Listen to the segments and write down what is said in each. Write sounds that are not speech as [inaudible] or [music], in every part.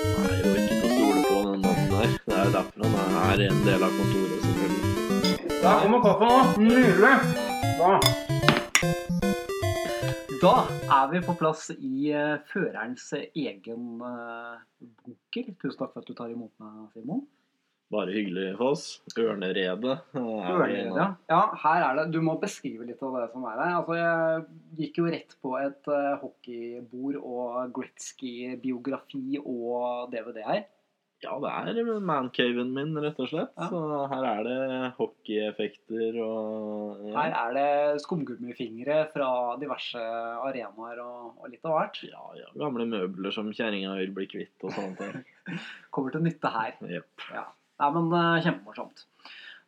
Er jo ikke til å stole på den mannen her. Det er jo derfor han er en del av kontoret, selvfølgelig. Der kommer kaffen nå. Nydelig. Da. Da er vi på plass i eh, førerens egen eh, bunker. Tusen takk for at du tar imot meg, Simon. Bare hyggelig for oss. Ørneredet. eh, er vi Ørnered, nå. ja. ja, her er det. Du må beskrive litt av det som er her. Altså, jeg gikk jo rett på et uh, hockeybord og Gretzky-biografi og DVD her. Ja, det er mancaven min, rett og slett. Ja. Så her er det hockeyeffekter og ja. Her er det skumgummifingre fra diverse arenaer og, og litt av hvert. ja, ja, gamle møbler som kjerringa vil bli kvitt og sånne ting. [laughs] Kommer til nytte her. Yep. Ja. Nei, men eh, kjempemorsomt.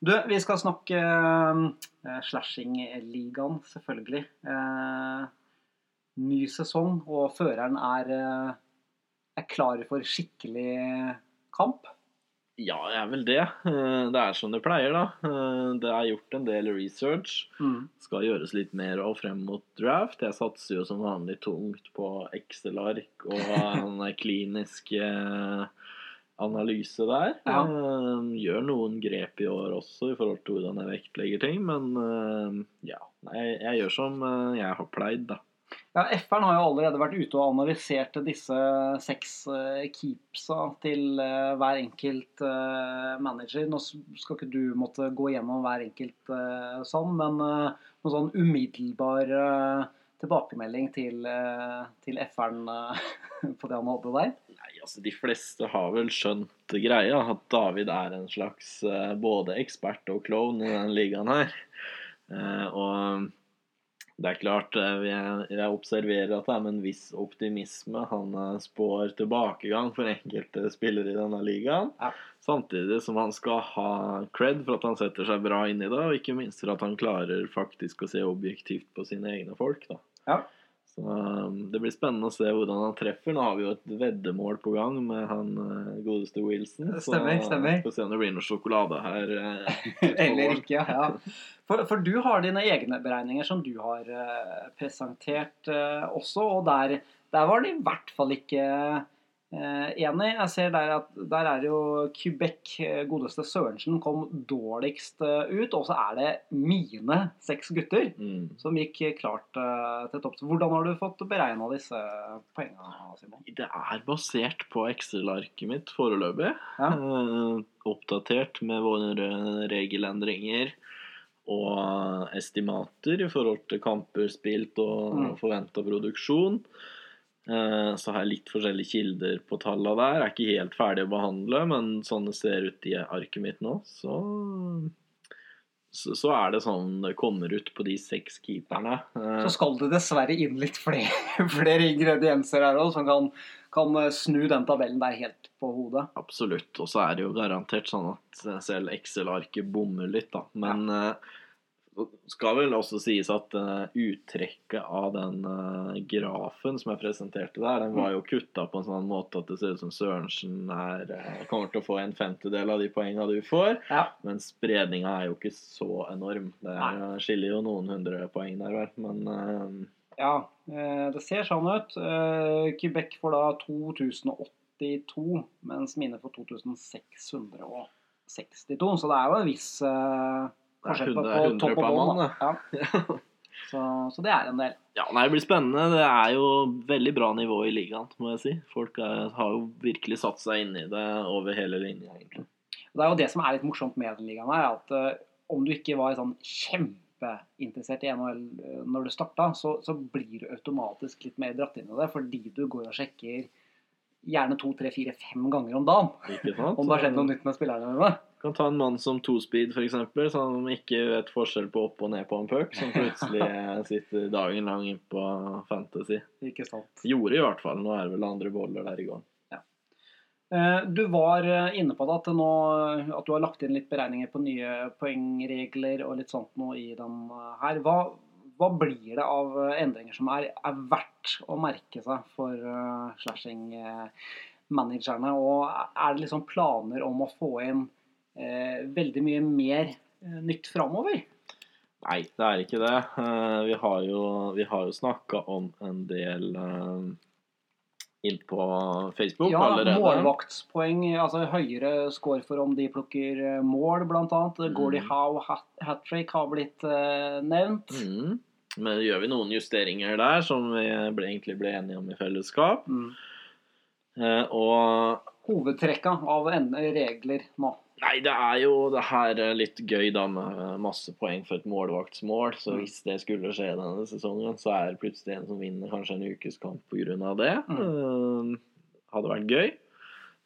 Du, vi skal snakke uh, Slashing-ligaen, selvfølgelig. Eh, ny sesong, og føreren er, eh, er klar for skikkelig kamp. Ja, jeg er vel det. Eh, Det er som det pleier, da. Eh, Det er gjort en del research. Skal gjøres litt mer av frem mot draft. Jeg satser jo som vanlig tungt på Excel-ark og [laughs] en klinisk eh, analyse der. Ja. Eh, Gjør noen grep i år også i forhold til hvordan jeg vektlegger ting, men eh, ja. Jeg, jeg gjør som eh, jeg har pleid, da. Ja, F-eren har jo allerede vært ute og analysert disse seks eh, keepsa til eh, hver enkelt manager. Nå skal ikke du måtte gå gjennom hver enkelt sånn, men noen sånn umiddelbar tilbakemelding til, til eh, [laughs] på det han hadde der. Altså De fleste har vel skjønt greia, at David er en slags uh, både ekspert og klovn i den ligaen her. Uh, og det er klart, uh, jeg, jeg observerer at det er med en viss optimisme han eh, spår tilbakegang for enkelte spillere i denne ligaen. Ja. Samtidig som han skal ha cred for at han setter seg bra inn i det, og ikke minst for at han klarer faktisk å se objektivt på sine egne folk. da. Ja. Så um, Det blir spennende å se hvordan han treffer. Nå har vi jo et veddemål på gang med han uh, godeste Wilson. Stemmer, så stemmer. Får se om det blir noe sjokolade her. uh, [laughs] Eller ikke, ja. For, for du har dine egne beregninger som du har eh, presentert eh, også, og der, der var det i hvert fall ikke eh, enig. Jeg ser der at der er jo Quebec, eh, godeste Sørensen, kom dårligst eh, ut, og så er det mine seks gutter Mm. som gikk klart eh, til topps. Hvordan har du fått beregna disse poengene, Simon? Det er basert på Excel-arket mitt foreløpig. Ja. Oppdatert med våre regelendringer og estimater i forhold til kamper spilt og Mm. forventa produksjon. Eh, Så har jeg litt forskjellige kilder på tallene der. Jeg er ikke helt ferdig å behandle, men sånn det ser ut i arket mitt nå, så så, er det sånn det kommer ut på de seks keeperne. Eh, Så skal det dessverre inn litt flere, [laughs] flere ingredienser her også, som kan, kan eh, snu den tabellen der helt på hodet. Absolutt. Og så er det jo garantert sånn at selv Excel-arket bommer litt, da. Men ja. Skal vel også sies at uh, uttrekket av den uh, grafen som jeg presenterte der, den var jo kutta på en sånn måte at det ser ut som Sørensen er, uh, kommer til å få en femtedel av de poengene du får. Ja. Men spredninga er jo ikke så enorm. Det er, skiller jo noen hundre poeng der, vel. Men Ja, det ser sånn ut. Quebec får da 2082, mens mine får 2662. Så det er jo en viss forskjell på, 100 på topp og bånn. Ja. Så, så det er en del. Ja, nei, Det blir spennende. Det er jo veldig bra nivå i ligaen, må jeg si. Folk er, har jo virkelig satt seg inn i det over hele linja, egentlig. Det er jo det som er litt morsomt med den ligaen her, at uh, om du ikke var sånn kjempeinteressert i NHL eh, når du starta, så, så blir du automatisk litt mer dratt inn i det, fordi du går og sjekker gjerne to, tre, fire, fem ganger om dagen Ikke sant? [laughs] om det har skjedd noe nytt med spillerne dine. Kan ta en mann som tospeed, f.eks., som ikke vet forskjell på opp og ned på en puck, som plutselig [laughs] sitter dagen lang inn på Fantasy. Ikke sant? Gjorde i hvert fall. Nå er det vel andre boller der i gang. Ja. Du var eh, inne på det at, nå, at du har lagt inn litt beregninger på nye poengregler og litt sånt nå i den eh, her. Hva, hva blir det av eh, endringer som er, er verdt å merke seg for slashing-managerne? Og er det liksom planer om å få inn eh, veldig mye mer eh, nytt framover? Nei, det er ikke det. Eh, Vi har jo, vi har jo snakka om en del eh, inn på Facebook Ja, allerede. målvaktspoeng, altså høyere score for om de plukker eh, mål, annet. Mm. Gordie Howe hat- trick har blitt eh, nevnt. Mm. Men gjør vi noen justeringer der som vi ble, egentlig ble enige om i fellesskap? Mm. Eh, og Hovedtrekka av regler nå. Nei, det er jo det her er litt gøy da med masse poeng for et målvaktsmål. Så Mm. hvis det skulle skje denne sesongen, så er det plutselig en som vinner kanskje en ukes kamp pga. det. Mm. Eh, hadde vært gøy.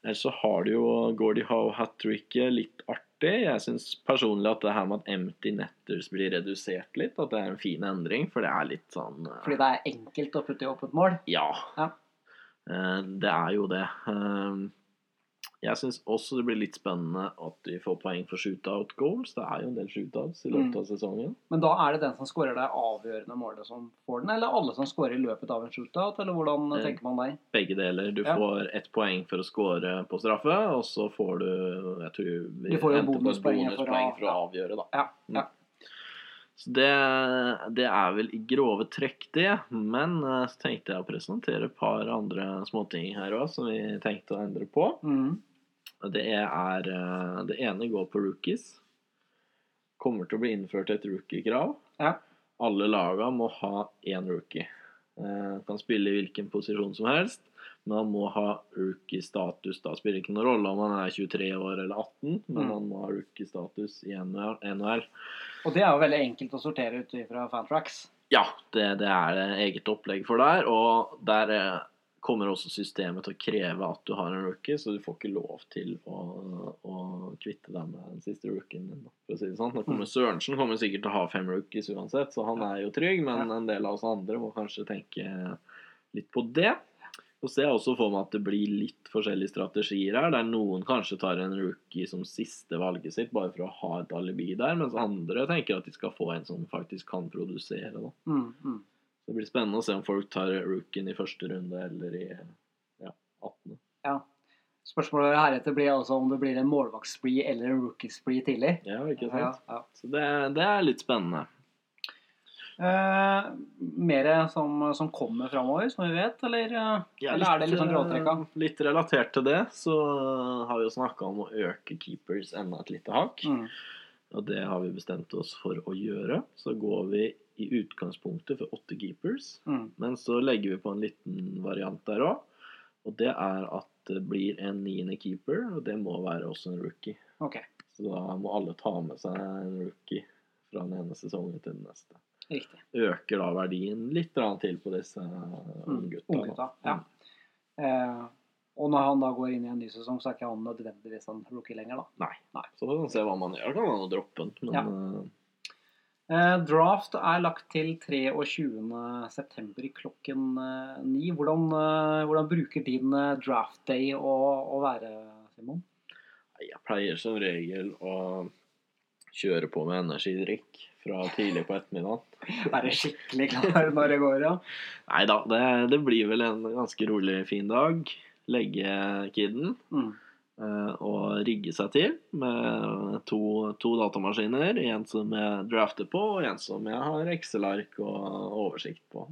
Ellers så har du jo Gordie Howe hat tricket litt artig. Jeg syns personlig at det her med at empty netters blir redusert litt, at det er en fin endring. For det er litt sånn eh, Fordi det er enkelt å putte i åpent mål. ja. Ja. Eh, Det er jo det. Eh, Jeg syns også det blir litt spennende at vi får poeng for shootout goals. Det er jo en del shootouts i løpet Mm. av sesongen. Men da er det den som skårer det avgjørende målet som får den, eller alle som skårer i løpet av en shootout, eller hvordan Eh, tenker man deg? Begge deler. Du Ja. får ett poeng for å score på straffe, og så får du jeg tror vi Du får jo bonuspoeng, bonuspoeng for å- for å avgjøre, da. Ja, Mm. ja. Så det, det er vel i grove trekk det. Men eh, så tenkte jeg å presentere et par andre småting her òg som vi tenkte å endre på. Mm. Det er eh, Det ene går på rookies. Kommer til å bli innført et rookie-krav. Ja. Alle laga må ha én rookie. Eh, Kan spille i hvilken posisjon som helst, men han må ha rookie-status. Da spiller ikke noen rolle om han er 23 år eller 18, men Mm. han må ha rookie-status i NHL. Og det er jo veldig enkelt å sortere ut fra Fantrax. Ja, det, det er det eget opplegg for der. Og der eh, kommer også systemet til å kreve at du har en rookie, så du får ikke lov til å, å kvitte deg med den siste rookien din. For å si det sånn. Kommer Mm. Sørensen kommer sikkert til å ha fem rookies uansett, så han er jo trygg, men en del av oss andre må kanskje tenke litt på det. Så ser jeg også for meg at det blir litt forskjellige strategier her, der noen kanskje tar en rookie som siste valget sitt bare for å ha et alibi der, mens andre tenker at de skal få en som faktisk kan produsere. da. Mm, mm. Det blir spennende å se om folk tar rookien i første runde eller i ja, 18. Ja. Spørsmålet heretter blir altså om det blir en målvaktspree eller en rookie-spree tidlig. Ja, ikke Ja, ja. Så det, det er litt spennende. Eh, mer som, som kommer framover, som vi vet, eller, eh, Ja, eller er det litt sånn gråtrekka? eh, Litt relatert til det, så har vi jo snakka om å øke keepers enda et lite hakk. Mm. Og det har vi bestemt oss for å gjøre. Så går vi i utgangspunktet for åtte keepers. Mm. Men så legger vi på en liten variant der òg. Og det er at det blir en niende keeper, og det må være også en rookie. Okay. Så da må alle ta med seg en rookie fra den ene sesongen til den neste. Riktig. Øker da verdien litt til på disse unggutta. Mm. Unggutta, ja. Eh, og når han da går inn i en ny sesong, så er ikke han nødvendigvis en rookie lenger, da. Nei. Nei. Så får man se hva man gjør. Kan man jo droppe den. Men Ja. eh, Eh, draft er lagt til 23.9. klokken eh, ni. Hvordan, eh, hvordan bruker din eh, draft day å, å være, Simon? jeg pleier som regel å kjøre på med energidrikk fra tidlig på ettermiddagen. [laughs] Være skikkelig klar når det går, ja. Nei da, det, det blir vel en ganske rolig, fin dag. Legge kiden. Mm. eh, og rigge seg til med to, to datamaskiner. En som jeg drafter på, og en som jeg har Excel-ark og oversikt på.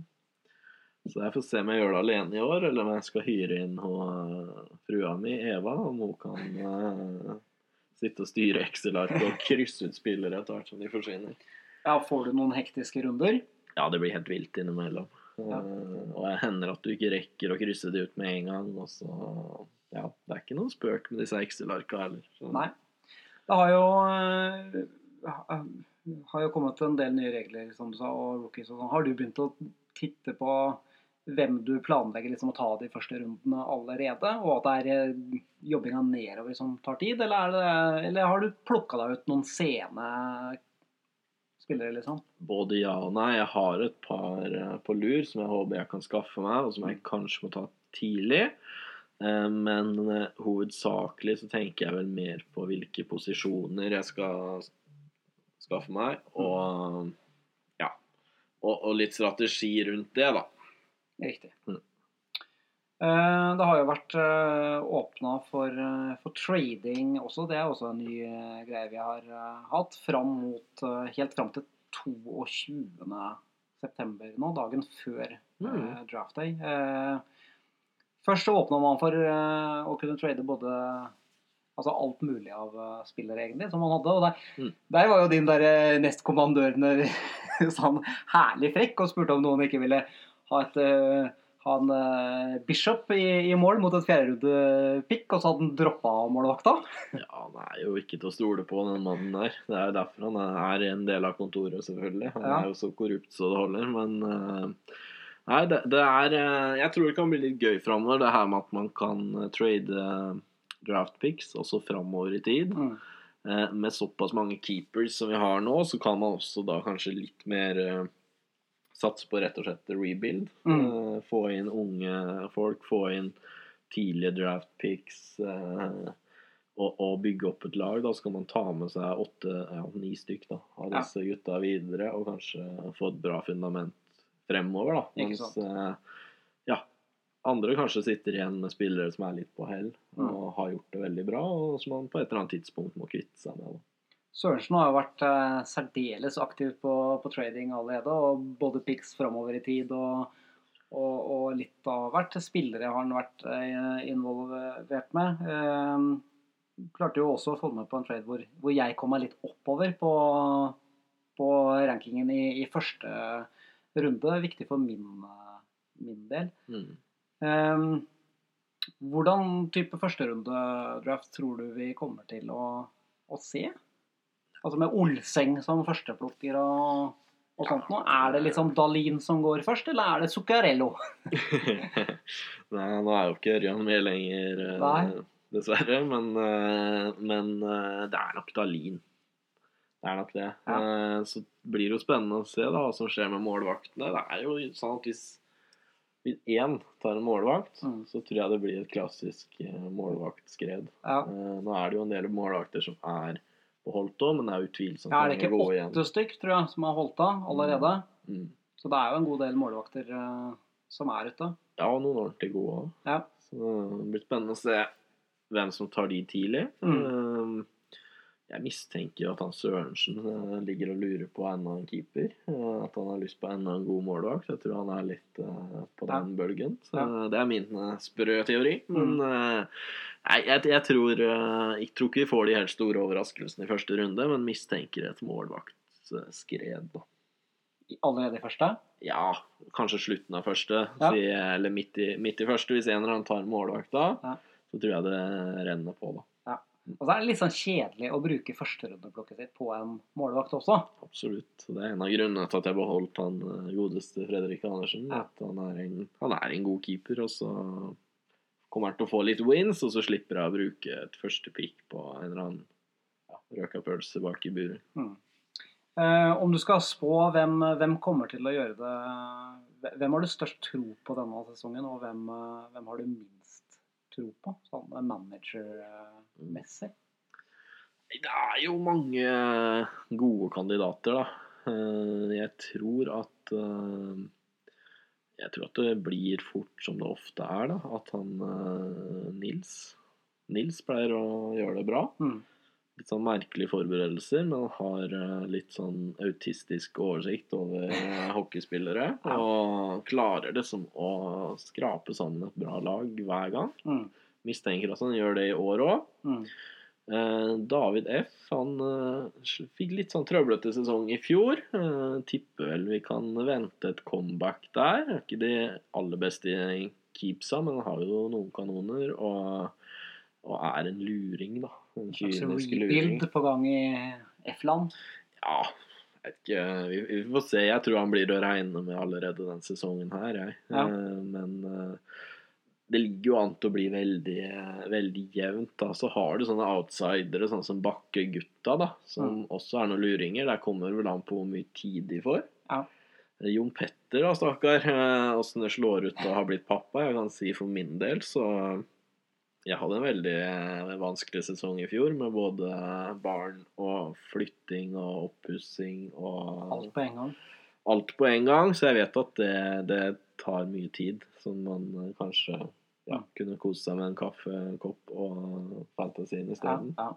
Så jeg får se om jeg gjør det alene i år, eller om jeg skal hyre inn hun, eh, frua mi, Eva, om hun kan eh, sitte og styre Excel-ark og krysse ut spillere etter hvert som de forsvinner. ja. Får du noen hektiske runder? Ja, det blir helt vilt innimellom. Ja. Og jeg hender at du ikke rekker å krysse det ut med en gang. Og så Ja, det er ikke noe spøk med disse Excel-arka heller. så- Nei. Det har jo, eh, har jo kommet en del nye regler, som du sa, og rookies og sånn. Har du begynt å titte på hvem du planlegger liksom å ta de første rundene allerede? Og at det er eh, jobbinga nedover som tar tid? Eller, er det, eller har du plukka deg ut noen sene spillere, liksom? Både ja og nei. Jeg har et par eh, på lur som jeg håper jeg kan skaffe meg, og som jeg kanskje må ta tidlig. Eh, Men hovedsakelig så tenker jeg vel mer på hvilke posisjoner jeg skal skaffe meg, og ja. Og, og litt strategi rundt det, da. Riktig. Mm. Eh, Det har jo vært åpna for, eh, for trading også. Det er også en ny eh, greie vi har eh, hatt. Fram mot, eh, helt fram til 22. september nå, dagen før Mm. eh, draft day. Eh, Først så åpna man for eh, å kunne trade både Altså alt mulig av eh, spillere, egentlig, som man hadde. Og der, Mm. der var jo din der eh, nestkommandør [laughs] sånn herlig frekk og spurte om noen ikke ville ha et eh, ha en uh, Bishop i, i mål mot et fjerderunde-pikk, og så hadde han droppa målvakta. [laughs] Ja, han er jo ikke til å stole på, den mannen der. Det er jo derfor han er en del av kontoret, selvfølgelig. Han Ja. er jo så korrupt så det holder, men uh, Nei, det, det er uh, Jeg tror det kan bli litt gøy framover, det her med at man kan eh, trade eh, draft picks også framover i tid. Mm. Eh, Med såpass mange keepers som vi har nå, så kan man også da kanskje litt mer eh, satse på rett og slett rebuild. Mm. Eh, Få inn unge folk, få inn tidlige draft picks. eh, Og, og bygge opp et lag. Da skal man ta med seg åtte, ja, ni stykk da, av Ja. disse gutta videre, og kanskje få et bra fundament fremover. da. Mens eh, ja, andre kanskje sitter igjen med spillere som er litt på hell Mm. og har gjort det veldig bra, og som man på et eller annet tidspunkt må kvitte seg med. Da. Sørensen har jo vært eh, særdeles aktiv på, på trading allerede, og både picks framover i tid og, og, og litt av hvert spillere har han vært eh, involvert med. Eh, klarte jo også å få med på en trade hvor, hvor jeg kom meg litt oppover på, på rankingen i, i første runde. Viktig for min, min del. Mm. Eh, hvordan type førsterundedraft tror du vi kommer til å, å se? Altså med Olseng som førsteplukker og, og sånt noe. Er det liksom Dalin som går først, eller er det Zuccarello? [laughs] Nei, nå er jo ikke Ørjan med lenger, eh, Nei. dessverre. Men, eh, men eh, det er nok Dalin. Det er nok det. Ja. Så blir det jo spennende å se da, hva som skjer med målvaktene. Det er jo sånn at hvis, hvis én tar en målvakt, Mm. så tror jeg det blir et klassisk målvaktskred. Ja. Nå er det jo en del målvakter som er beholdt òg, men det er utvilsomt Ja, er det ikke igjen. åtte stykk, tror jeg, som har holdt av allerede? Mm. Så det er jo en god del målvakter uh, som er ute. Ja, og noen ordentlig gode òg. Ja. Så det blir spennende å se hvem som tar de tidlig. Mm. Um, Jeg mistenker at han Sørensen eh, ligger og lurer på enda en keeper. eh, At han har lyst på enda en god målvakt. Jeg tror han er litt eh, på den bølgen. Så. Mm. Det er min sprø teori. Men eh, nei, jeg, jeg, tror, jeg tror ikke vi får de helt store overraskelsene i første runde, men mistenker et målvaktskred. da. Allerede i første. Ja, kanskje slutten av første, Ja. eller midt i, midt i første. Hvis en eller annen tar målvakta, Ja. så tror jeg det renner på, da. Og så er det litt sånn kjedelig å bruke førsterundeplukket sitt på en målvakt også. Absolutt. Det er en av grunnene til at jeg beholdt han eh, godeste Fredrik Andersen. Ja. At han er, en, han er en god keeper, og så kommer han til å få litt wins, og så slipper jeg å bruke et første pick på en eller annen ja, røka pølse bak i buret. Eh, om du skal spå hvem, hvem kommer til å gjøre det Hvem har du størst tro på denne sesongen, og hvem, eh, hvem har du minst tro på? Sånn manager-messig. Det er jo mange gode kandidater, da. Eh, Jeg tror at eh, Jeg tror at det blir fort som det ofte er, da. At han eh, Nils Nils pleier å gjøre det bra. Mm. Litt sånn merkelige forberedelser, men han har eh, litt sånn autistisk oversikt over eh, hockeyspillere. Og klarer liksom å skrape sammen et bra lag hver gang. Mm. Mistenker at han gjør det i år òg. Mm. Eh, David F. Han eh, fikk litt sånn trøblete sesong i fjor. Eh, tipper vel vi kan vente et comeback der. Er ikke de aller beste i keepsa, men han har jo noen kanoner. Og, og er en luring, da. En kynisk luring. Bild på gang i F-land. Ja, jeg vet ikke. Vi, vi får se. Jeg tror han blir å regne med allerede den sesongen her, jeg. Ja. Eh, men eh, det ligger jo an til å bli veldig, veldig jevnt. da. Så har du sånne outsidere, sånn som Bakke-gutta, da, som også er noen luringer. Der kommer vel an på hvor mye tid de får. Ja. Eh, Jon Petter, da, stakkar. Åssen det slår ut å ha blitt pappa. Jeg kan si for min del, så jeg hadde en veldig eh, vanskelig sesong i fjor med både barn og flytting og oppussing og Alt på en gang. alt på en gang, så jeg vet at det, det tar mye tid. Som man eh, kanskje ja, kunne kose seg med en kaffekopp og fantasien Ja, isteden. ja.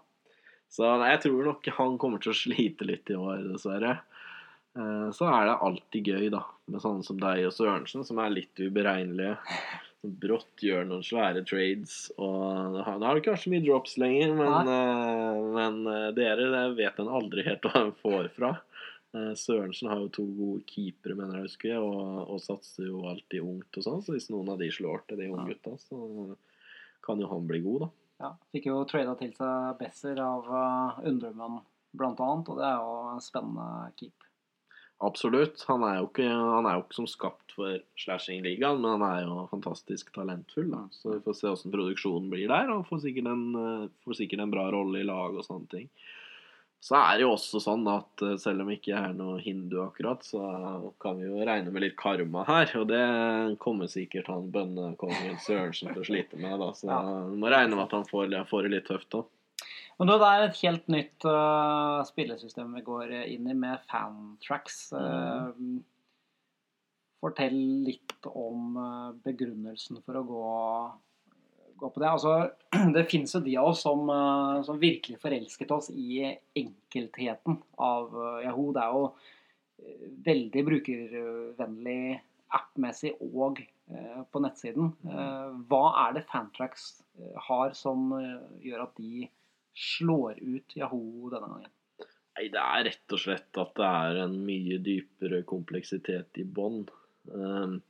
Så nei, jeg tror nok han kommer til å slite litt i år, dessverre. Eh, Så er det alltid gøy, da, med sånne som deg og Sørensen, som er litt uberegnelige. Brått gjør noen svære trades. Og da har ikke så mye drops lenger, men, eh, men eh, dere det vet en aldri helt hva en får fra. Eh, Sørensen har jo to gode keepere, mener jeg husker, og, og satser jo alltid ungt og sånn. Så hvis noen av de slår til de unge gutta, så kan jo han bli god, da. Ja, fikk jo trada til seg Besser av uh, Undremann blant annet, og det er jo en spennende keep. Absolutt. Han er jo ikke, han er jo ikke som skapt for slashing-ligaen, men han er jo fantastisk talentfull. da. Så vi får se åssen produksjonen blir der, og får sikkert en, eh, får sikkert en bra rolle i lag og sånne ting. Så er det jo også sånn at eh, selv om jeg ikke er noe hindu akkurat, så kan vi jo regne med litt karma her. Og det kommer sikkert han bønnekongen Sørensen til å slite med, da. Så Ja. må regne med at han får, får det litt tøft da. Men det er et helt nytt uh, spillesystem vi går inn i, med fantracks. Uh, fortell litt om uh, begrunnelsen for å gå, gå på det. Altså, [clears throat] det fins jo de av oss som, som virkelig forelsket oss i enkeltheten av Yahoo. Det er jo veldig brukervennlig app-messig og på nettsiden. Uh, hva er det Fantrax har som gjør at de slår ut Yahoo denne gangen? Nei, det er rett og slett at det er en mye dypere kompleksitet i bånn. Um,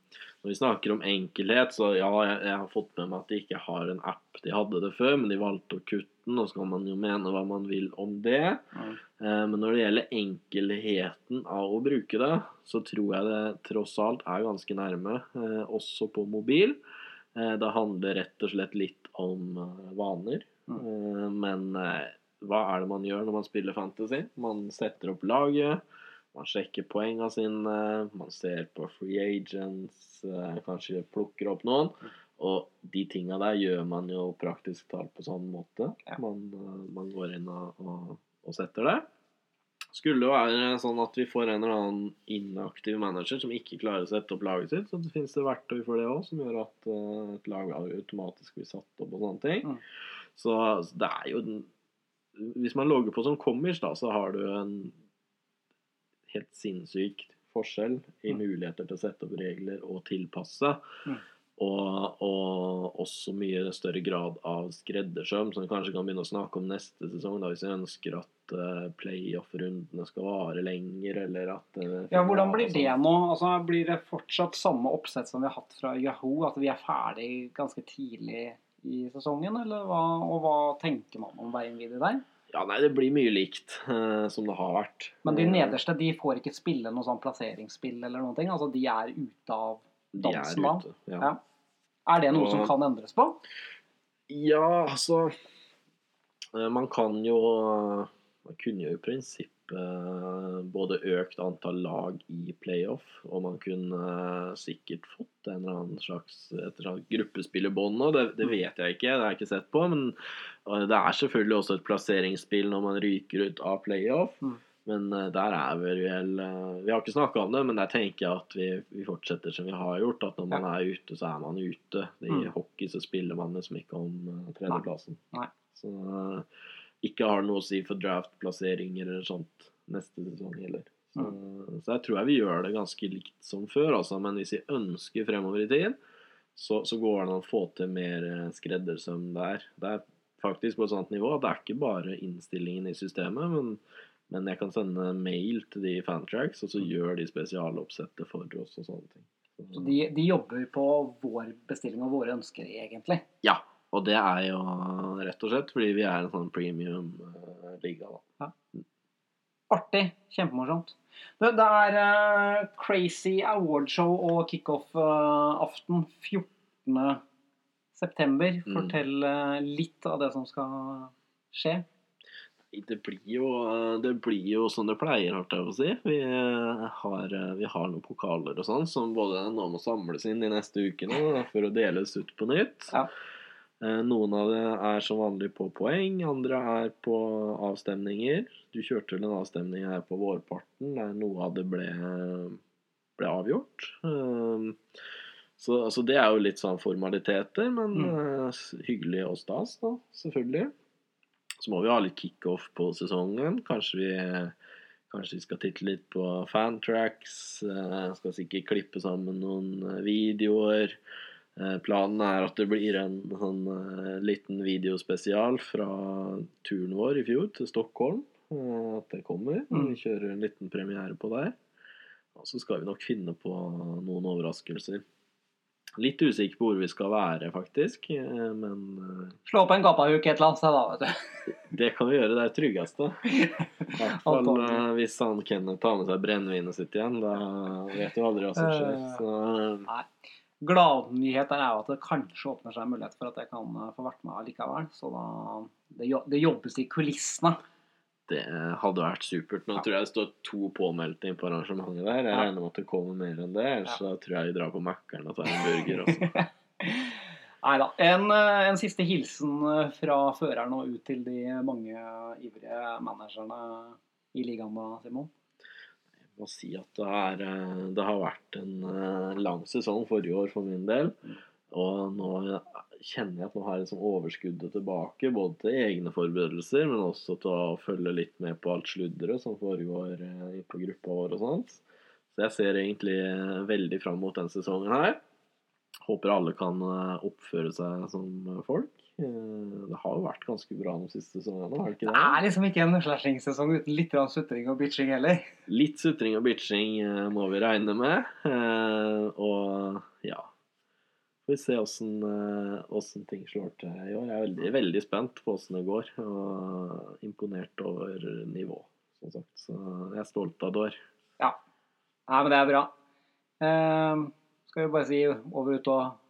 når vi snakker om enkelhet, så ja, jeg, jeg har fått med meg at de ikke har en app. De hadde det før, men de valgte å kutte den, og så kan man jo mene hva man vil om det. Mm. Eh, Men når det gjelder enkelheten av å bruke det, så tror jeg det tross alt er ganske nærme, uh, også på mobil. Eh, Det handler rett og slett litt om eh, vaner. Mm. Men eh, hva er det man gjør når man spiller fantasy? Man setter opp laget, man sjekker poengene sine, man ser på free agents, kanskje plukker opp noen. Og de tinga der gjør man jo praktisk talt på sånn måte. Man, man går inn og, og, og setter det. Skulle det være sånn at vi får en eller annen inaktiv manager som ikke klarer å sette opp laget sitt, så finnes det verktøy for det òg, som gjør at eh, et lag automatisk blir satt opp og sånne ting. Mm. Så det er jo Hvis man logger på som commers, da, så har du en helt sinnssyk forskjell i muligheter til å sette opp regler og tilpasse. Mm. Og, og også mye større grad av skreddersøm, som vi kanskje kan begynne å snakke om neste sesong, da, hvis vi ønsker at uh, playoff-rundene skal vare lenger, eller at uh, Ja, Hvordan blir det nå? Altså, Blir det fortsatt samme oppsett som vi har hatt fra Yahoo? At vi er ferdig ganske tidlig i sesongen? Eller hva, og hva tenker man om veien videre der? Ja, nei, det blir mye likt uh, som det har vært. Men de nederste de får ikke spille noe sånn plasseringsspill eller noen ting? Altså de er ute av dansen? de er ute. Ja. Ja. Er det noe som kan endres på? Ja, altså eh, Man kan jo Man kunne jo i prinsippet eh, både økt antall lag i playoff, og man kunne eh, sikkert fått en eller annen slags et eller annet gruppespill i bånn. Det, det vet jeg ikke, det har jeg ikke sett på. Men eh, det er selvfølgelig også et plasseringsspill når man ryker ut av playoff. Mm. Men eh, der er vi vel eh, Vi har ikke snakka om det, men der tenker jeg at vi, vi fortsetter som vi har gjort. At når man er ute, så er man ute. I Mm. hockey så spiller man liksom ikke om eh, tredjeplassen. Nei. Så ikke har noe å si for draft-plasseringer eller sånt neste sesong heller. Så, så jeg tror jeg vi gjør det ganske likt som før, altså. Men hvis vi ønsker fremover i tid, så, så går det an å få til mer skreddersøm der. Det er faktisk på et sånt nivå at det er ikke bare innstillingen i systemet, men, men jeg kan sende mail til de fantracks, og så gjør de spesialoppsettet for oss og sånne ting. Så de, de jobber på vår bestilling og våre ønsker, egentlig. Ja, og det er jo rett og slett fordi vi er en sånn premium-liga, da. Artig. Kjempemorsomt. Det, det er uh, crazy awardshow og kickoff-aften 14. september. Mm. Fortell uh, litt av det som skal skje. Det blir jo, det blir jo som det pleier, hardt jeg får å si. Vi har, vi har noen pokaler og sånn som både nå må samles inn de neste ukene for å deles ut på nytt. Ja. Eh, Noen av det er som vanlig på poeng, andre er på avstemninger. Du kjørte vel en avstemning her på vårparten der noe av det ble, ble avgjort. Eh, Så altså, det er jo litt sånn formaliteter, men mm. hyggelig og stas, da, selvfølgelig. Så må vi ha litt kickoff på sesongen. Kanskje vi, kanskje vi skal titte litt på fantracks. eh, Skal sikkert klippe sammen noen eh, videoer. Eh, Planen er at det blir en sånn liten videospesial fra turen vår i fjor til Stockholm. At det kommer. Mm. Vi kjører en liten premiere på det. Og så skal vi nok finne på noen overraskelser. Litt usikker på hvor vi skal være, faktisk. eh, Men eh, Slå på en gappahuk et eller annet sted, da. vet du. [laughs] det kan vi gjøre. Det er tryggeste. [laughs] I hvert fall eh, hvis han Kenneth tar med seg brennevinet sitt igjen. Da vet du aldri hva som skjer. Så Gladnyheten er jo at det kanskje åpner seg en mulighet for at jeg kan få vært med likevel. Så da det jobbes i kulissene. Det hadde vært supert. Nå Ja. tror jeg det står to påmeldte på arrangementet der. Jeg Ja. regner med at det kommer mer enn det. Ellers så tror jeg vi drar på Mækkern og tar en burger også. [laughs] Nei da. En, eh, en siste hilsen eh, fra føreren og ut til de mange ivrige managerne i ligaen da, Simon. Jeg må si at det, er, eh, det har vært en eh, lang sesong forrige år for min del. Og nå kjenner jeg at nå har liksom overskuddet tilbake, både til egne forberedelser, men også til å følge litt med på alt sludderet som foregår eh, på gruppa vår og sånt. Så jeg ser egentlig eh, veldig fram mot den sesongen her. Håper alle kan eh, oppføre seg som folk. Det har jo vært ganske bra de siste sesongene, har det ikke Det det? er liksom ikke en slashing-sesong uten litt sutring og bitching heller. Litt sutring og bitching må vi regne med. Og ja Får vi se åssen eh, ting slår til i år. Jeg er veldig, veldig spent på åssen det går. Og imponert over nivå, som sagt. Så jeg er stolt av Dår. Nei, men det er bra. Eh, skal vi bare si over ut og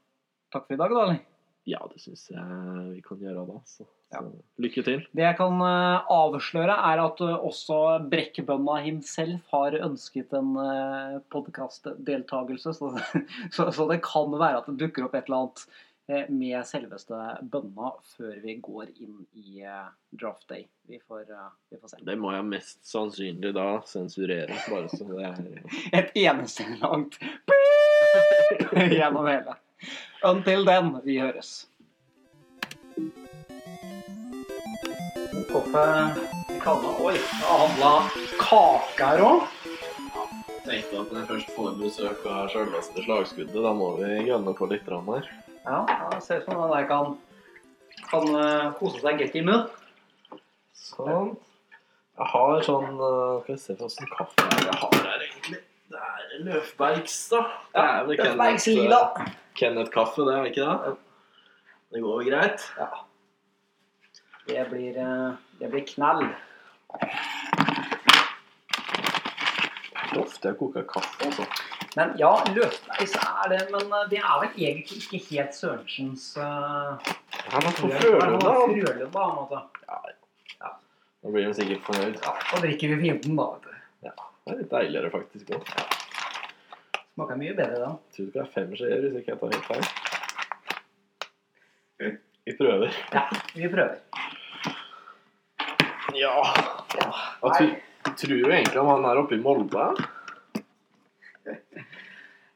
takk for i dag, da, eller? Ja, det syns jeg vi kan gjøre da. Så, Ja. lykke til. Det jeg kan eh, avsløre, er at eh, også Brekkbønna himself har ønsket en uh, podkastdeltakelse. Så, [laughs] så, så det kan være at det dukker opp et eller annet eh, med selveste bønna før vi går inn i eh, draft day. Vi får, eh, vi får se. Det må jeg mest sannsynlig da sensurere, bare så det er [laughs] Et eneste langt [laughs] gjennom hele. Until then, vi høres. Kaffe i kanna. Oi, det har handla kake her òg. tenkte at når jeg først får besøk av sjølveste slagskuddet, da må vi gønne på litt rammer her. Ja, det ser ut som han der kan, kan eh, kose seg godt i munn. Sånn. Jeg har sånn eh, Skal vi se hva slags kaffe er jeg har her, egentlig. Det er Løfbergs, da. Ja, er Løfbergs lila. Kenneth-kaffe, det er det ikke det? Det går jo greit. Ja. Det blir, eh, det blir knall. Ofte koker kaffe, altså. Men ja, løsbeis er det, men eh, det er vel egentlig ikke helt Sørensens uh, Han er fra Frølund, Frølund, da. Da, på en måte. Da blir de sikkert fornøyd. Ja, da drikker vi fienden, da. vet du. Det er litt deiligere, faktisk. Også. Smaker mye bedre da. Jeg tror det er fem skjeer, hvis ikke jeg tar helt feil. Vi prøver. Ja, vi prøver. Ja. Hva tror, tror du egentlig om han er oppe i Molde?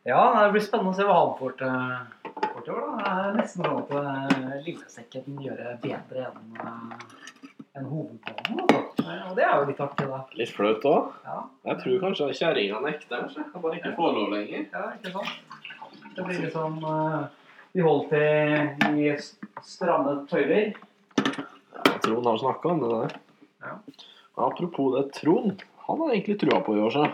ja det blir spennende å se hva han får til år. da. Det er nesten sånn at eh, Lillesekken gjør det bedre enn en hovedbanen. altså. Eh, Og det er jo litt artig, da. Litt flaut òg. Ja, Jeg tror kanskje kjerringa nekter. Han bare ikke få lov lenger. ja ikke sant? Det blir liksom uh, Vi holdt til i stramme tøyler. Jeg tror han har snakka om det der. Ja. Apropos det, Trond. Han har egentlig trua på i år, så.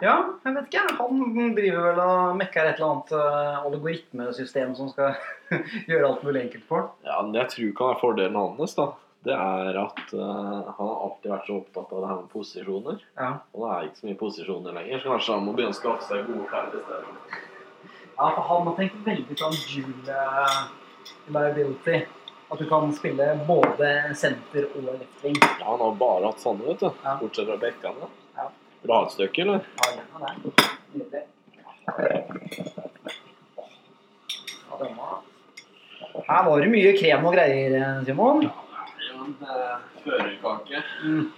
Ja, jeg vet ikke. Han driver vel og mekker et eller annet uh, algoritmesystem som skal [laughs] gjøre alt mulig enkelt for ham. Ja, men jeg tror kan være fordelen hans, da. Det er at uh, han har alltid vært så opptatt av det her med posisjoner. Ja. Og det er ikke så mye posisjoner lenger, så kanskje han må begynne å skaffe seg gode klær i stedet. Ja, for han har tenkt veldig sånn dual eh, liability. At du kan spille både senter og left. Ja, han har bare hatt sånne, vet du. Ja. Bortsett fra bekkene. Ja. Vil du ha et stykke, eller? Ja, gjerne det. Nydelig. Her var det mye krem og greier, Simon. Ja, en eh, førerkake. Mm.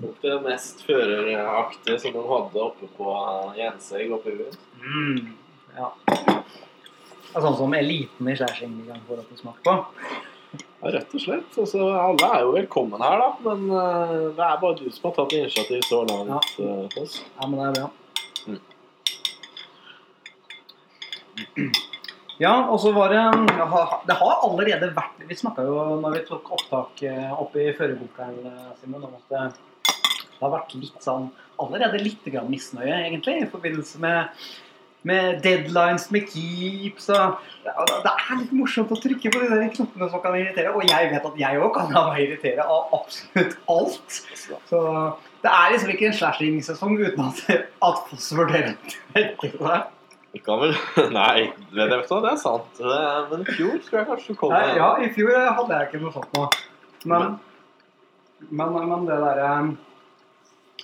Tok det mest føreraktige som de hadde oppe på Jenseg oppe i byen. Mm. Ja. Det er sånn som eliten i Skjærsengligaen kan få smake på. Ja, rett og slett. Altså, alle er jo velkommen her, da. Men uh, det er bare du som har tatt initiativ så langt. eh, oss. Ja, men det er bra. Mm. [clears throat] Ja, og så var det Det har allerede vært Vi snakka jo når vi tok opptak opp oppe i førerbunkeren, eh, Simen, om at det har vært litt sånn Allerede litt grann misnøye, egentlig, i forbindelse med med deadlines, med keeps og Det er litt morsomt å trykke på de der knoppene som kan irritere. Og jeg vet at jeg òg kan la meg irritere av absolutt alt. Så det er liksom ikke en slashing-sesong uten at, at Foss [laughs] vurderer det. Ikke vel [laughs] Nei, det, det, det er sant. Men i fjor skulle jeg kanskje komme Nei, Ja, i fjor hadde jeg ikke noe sånt men Men, men, men det derre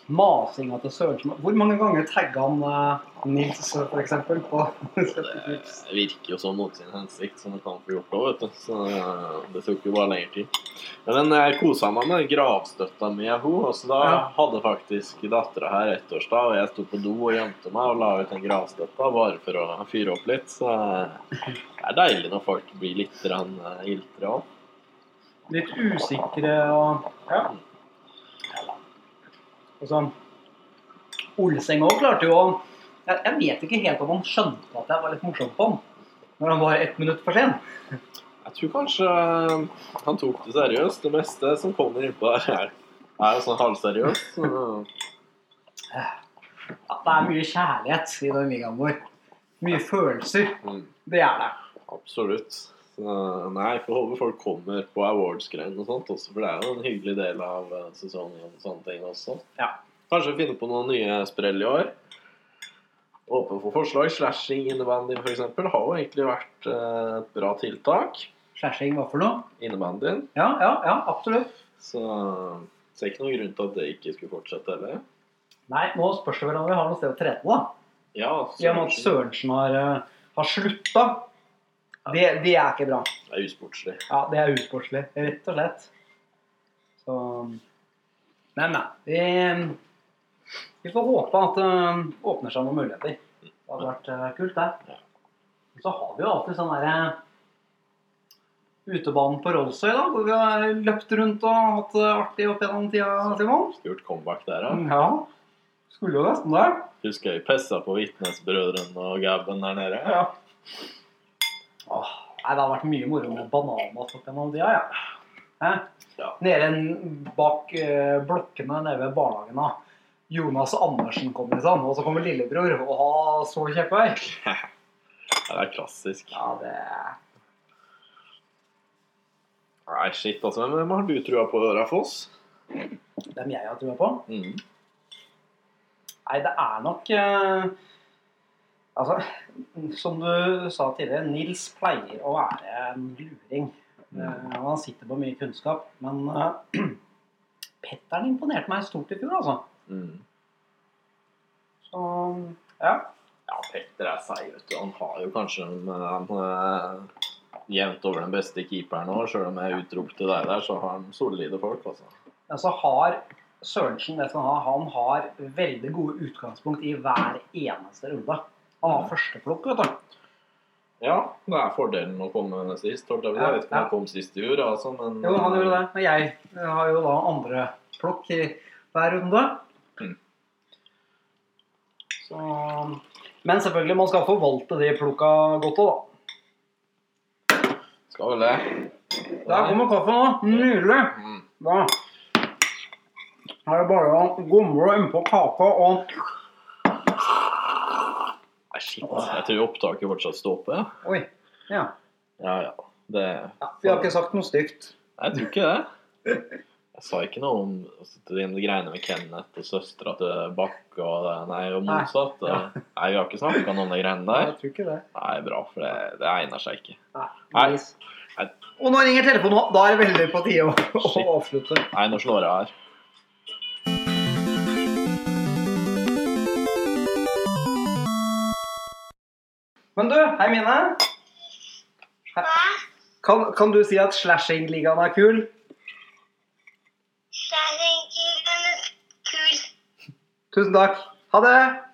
masinga til Sørensen Hvor mange ganger tagga han uh, Nils f.eks. på Det virker jo sånn mot sin hensikt som det kan få gjort òg, vet du. Så uh, det tok jo bare lengre tid. Men jeg kosa meg med gravstøtta mi av henne. Så da Ja. hadde faktisk dattera her ettårsdag, og jeg sto på do og gjemte meg og la ut den gravstøtta bare for å fyre opp litt. Så uh, det er deilig når folk blir litt iltre òg. Litt usikre og Ja. Og sånn Olseng òg klarte jo å jeg, jeg vet ikke helt om han skjønte at jeg var litt morsom på han når han var ett minutt for sen. Jeg tror kanskje han tok det seriøst. Det meste som kommer innpå der, er, er jo sånn halvseriøst. At [laughs] Ja, det er mye kjærlighet i den ligaen vår. Mye følelser. mm, Det er det. absolutt. Så, nei, får håpe folk kommer på awards-greiene og sånt også, for det er jo en hyggelig del av uh, sesongen og sånne ting også. Ja. Kanskje finne på noen nye sprell i år. Åpen for forslag. Slashing innebandy f.eks. har jo egentlig vært eh, et bra tiltak. Slashing, hva for noe? Innebandyen. Ja, ja, ja, absolutt. Så ser ikke noen grunn til at det ikke skulle fortsette heller. Nei, nå spørs det vel om vi har noe sted å trene da. Ja, I og med at Sørensen har, eh, har slutta. Det, det er ikke bra. det er usportslig. Ja, det er usportslig, rett og slett. Så Men, nei. Vi, vi får håpe at det åpner seg noen muligheter. Det hadde vært eh, kult, det. Og Så har vi jo alltid sånn derre Utebanen på Rollsøy, da, hvor vi har løpt rundt og hatt det artig opp gjennom tida, Simon. Stort comeback der, ja. Ja. Skulle jo nesten det. Husker jeg pessa på Vitnesbrødrene og Gabben der nede. Ja. Åh, nei, det har vært mye moro med bananmat opp gjennom tida, ja. Ja. Nede en- bak eh, blokkene nede ved barnehagen. da. Jonas Andersen kommer sånn, og så kommer lillebror og ha så kjepphøy. [laughs] Det er klassisk. Ja, det Nei, shit, altså. Hvem har du trua på å gjøre, Foss? Dem jeg har trua på. Mm. Nei, det er nok eh, Altså, som du sa tidligere, Nils pleier å være en luring. Mm. og han sitter på mye kunnskap. Men uh, [clears throat] Petteren imponerte meg stort i fjor, altså. Mm. Så ja. Ja, Petter er seig, vet du. Han har jo kanskje en, han, eh, jevnt over den beste keeperen nå. Sjøl om jeg utropte deg der, så har han solide folk, altså. Men så har Sørensen det som han har, Han har veldig gode utgangspunkt i hver eneste runde. Har førsteplukk, vet du. Ja, det er fordelen å komme sist. Jeg jeg vet ikke om ja. kom sist i år, altså, men Jo, han gjorde det. Men jeg har jo da andre plukk i hver runde. Mm. Så Men selvfølgelig, man skal forvalte de plukka godt òg, da. Skal vel det. Der kommer kaffe nå. Nydelig. Mm. Da er det bare å gomle innpå kaka og Nei, shit. Jeg tror opptaket fortsatt står på, ja. Oi. Ja. Ja, ja. Det ja. Vi har ikke sagt noe stygt. Jeg tror ikke det. Jeg sa ikke noe om altså, de greiene med Kenneth og søstera til Bakke og det, nei, og Nei. motsatt. Nei, vi har ikke snakka noe om de greiene der. Jeg tror ikke det. Nei, bra, for det, det egner seg ikke. Nei. Nei. Nei. Og nå ringer telefonen, da er det veldig på tide å, å avslutte. Nei, nå slår jeg her. Men du, hei Mine. Hva? Kan, kan du si at slashing-ligaen er kul? Slashing-ligaen er kul Tusen takk. Ha det!